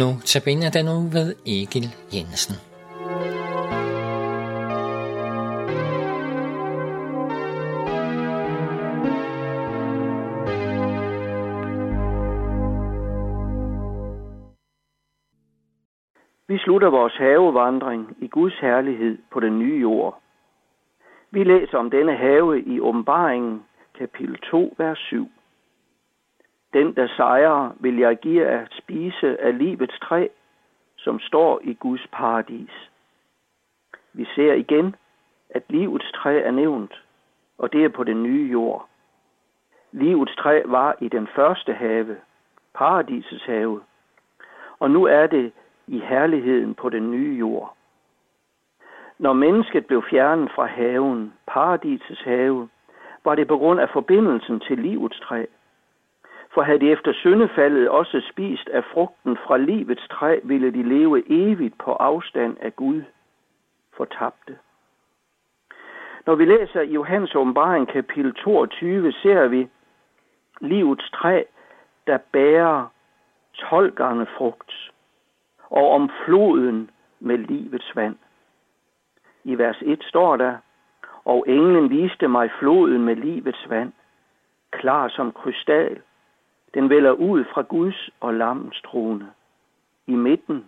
Nu tabiner den nu ved Egil Jensen. Vi slutter vores havevandring i Guds herlighed på den nye jord. Vi læser om denne have i åbenbaringen, kapitel 2, vers 7. Den, der sejrer, vil jeg give at spise af livets træ, som står i Guds paradis. Vi ser igen, at livets træ er nævnt, og det er på den nye jord. Livets træ var i den første have, paradisets have, og nu er det i herligheden på den nye jord. Når mennesket blev fjernet fra haven, paradisets have, var det på grund af forbindelsen til livets træ. For havde de efter syndefaldet også spist af frugten fra livets træ, ville de leve evigt på afstand af Gud, fortabte. Når vi læser i Johannes åbenbaring kapitel 22, ser vi livets træ, der bærer 12 gange frugt, og om floden med livets vand. I vers 1 står der, og englen viste mig floden med livets vand, klar som krystal. Den vælger ud fra Guds og lammens trone. I midten,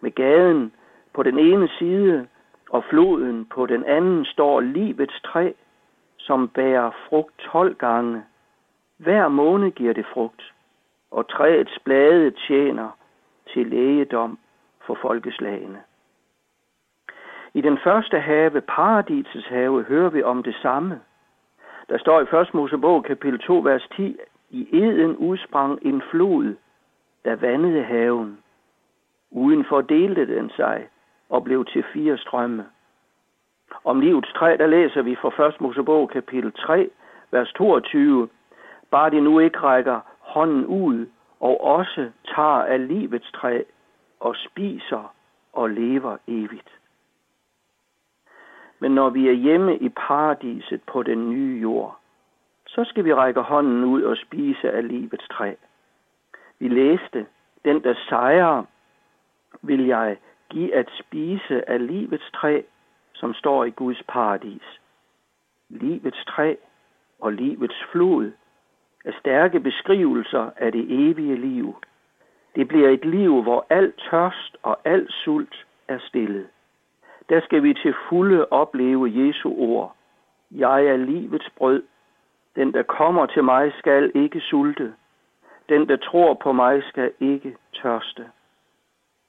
med gaden på den ene side og floden på den anden, står livets træ, som bærer frugt 12 gange. Hver måned giver det frugt, og træets blade tjener til lægedom for folkeslagene. I den første have, paradisets have, hører vi om det samme. Der står i 1. Mosebog kapitel 2, vers 10, i eden udsprang en flod, der vandede haven. Udenfor delte den sig og blev til fire strømme. Om livets træ, der læser vi fra 1. Mosebog kapitel 3, vers 22, bare de nu ikke rækker hånden ud og også tager af livets træ og spiser og lever evigt. Men når vi er hjemme i paradiset på den nye jord, så skal vi række hånden ud og spise af livets træ. Vi læste, den der sejrer, vil jeg give at spise af livets træ, som står i Guds paradis. Livets træ og livets flod er stærke beskrivelser af det evige liv. Det bliver et liv, hvor al tørst og al sult er stillet der skal vi til fulde opleve Jesu ord. Jeg er livets brød. Den, der kommer til mig, skal ikke sulte. Den, der tror på mig, skal ikke tørste.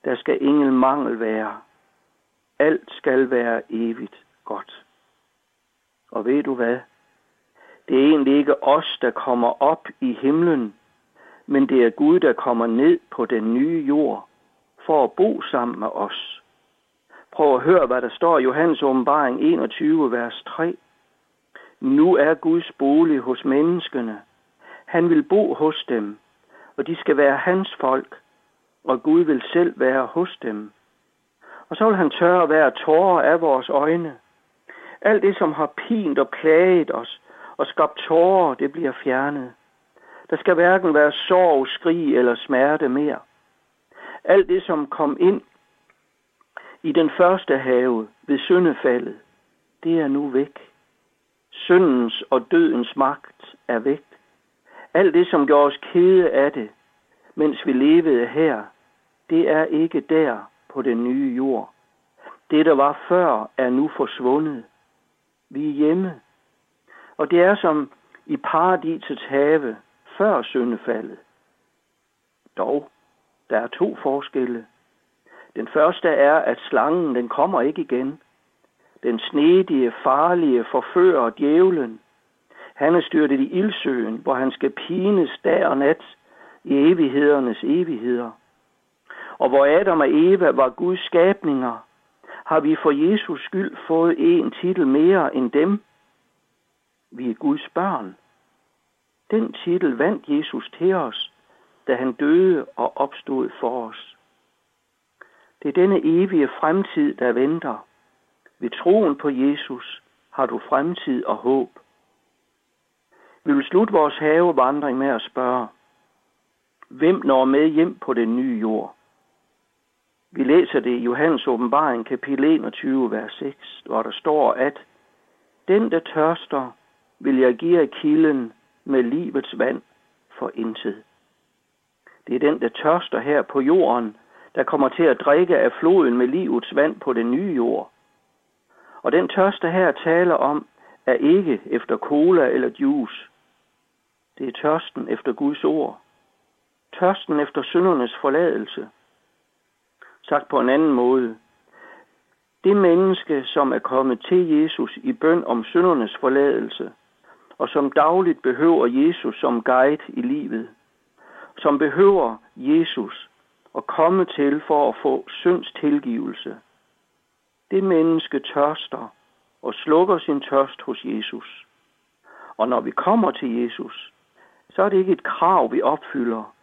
Der skal ingen mangel være. Alt skal være evigt godt. Og ved du hvad? Det er egentlig ikke os, der kommer op i himlen, men det er Gud, der kommer ned på den nye jord for at bo sammen med os. Prøv at høre, hvad der står i Johannes åbenbaring 21, vers 3. Nu er Guds bolig hos menneskene. Han vil bo hos dem, og de skal være hans folk, og Gud vil selv være hos dem. Og så vil han tørre hver tårer af vores øjne. Alt det, som har pint og plaget os og skabt tårer, det bliver fjernet. Der skal hverken være sorg, skrig eller smerte mere. Alt det, som kom ind i den første have ved syndefaldet, det er nu væk. Syndens og dødens magt er væk. Alt det, som gjorde os kede af det, mens vi levede her, det er ikke der på den nye jord. Det, der var før, er nu forsvundet. Vi er hjemme. Og det er som i paradisets have før syndefaldet. Dog, der er to forskelle. Den første er, at slangen den kommer ikke igen. Den snedige, farlige forfører djævlen. Han er styrtet i ildsøen, hvor han skal pines dag og nat i evighedernes evigheder. Og hvor Adam og Eva var Guds skabninger, har vi for Jesus skyld fået en titel mere end dem. Vi er Guds børn. Den titel vandt Jesus til os, da han døde og opstod for os. Det er denne evige fremtid, der venter. Ved troen på Jesus har du fremtid og håb. Vi vil slutte vores havevandring med at spørge, hvem når med hjem på den nye jord? Vi læser det i Johannes åbenbaring kapitel 21, vers 6, hvor der står, at den, der tørster, vil jeg give af kilden med livets vand for intet. Det er den, der tørster her på jorden, der kommer til at drikke af floden med livets vand på den nye jord. Og den tørste her taler om, er ikke efter cola eller juice. Det er tørsten efter Guds ord. Tørsten efter syndernes forladelse. Sagt på en anden måde. Det menneske, som er kommet til Jesus i bøn om syndernes forladelse, og som dagligt behøver Jesus som guide i livet, som behøver Jesus at komme til for at få synds tilgivelse. Det menneske tørster og slukker sin tørst hos Jesus. Og når vi kommer til Jesus, så er det ikke et krav, vi opfylder,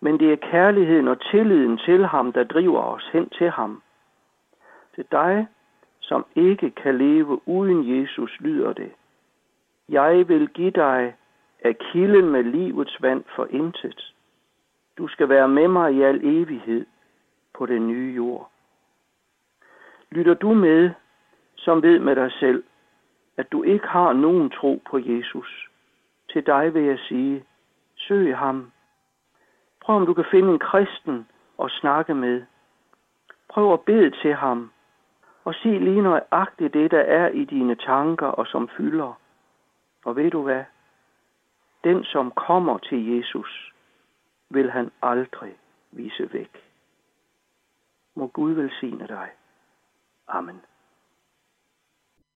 men det er kærligheden og tilliden til ham, der driver os hen til ham. Til dig, som ikke kan leve uden Jesus, lyder det. Jeg vil give dig af kilden med livets vand for intet. Du skal være med mig i al evighed på den nye jord. Lytter du med, som ved med dig selv, at du ikke har nogen tro på Jesus? Til dig vil jeg sige, søg ham. Prøv om du kan finde en kristen og snakke med. Prøv at bede til ham og sig lige nøjagtigt det, der er i dine tanker og som fylder. Og ved du hvad? Den, som kommer til Jesus, vil han aldrig vise væk. Må Gud velsigne dig. Amen.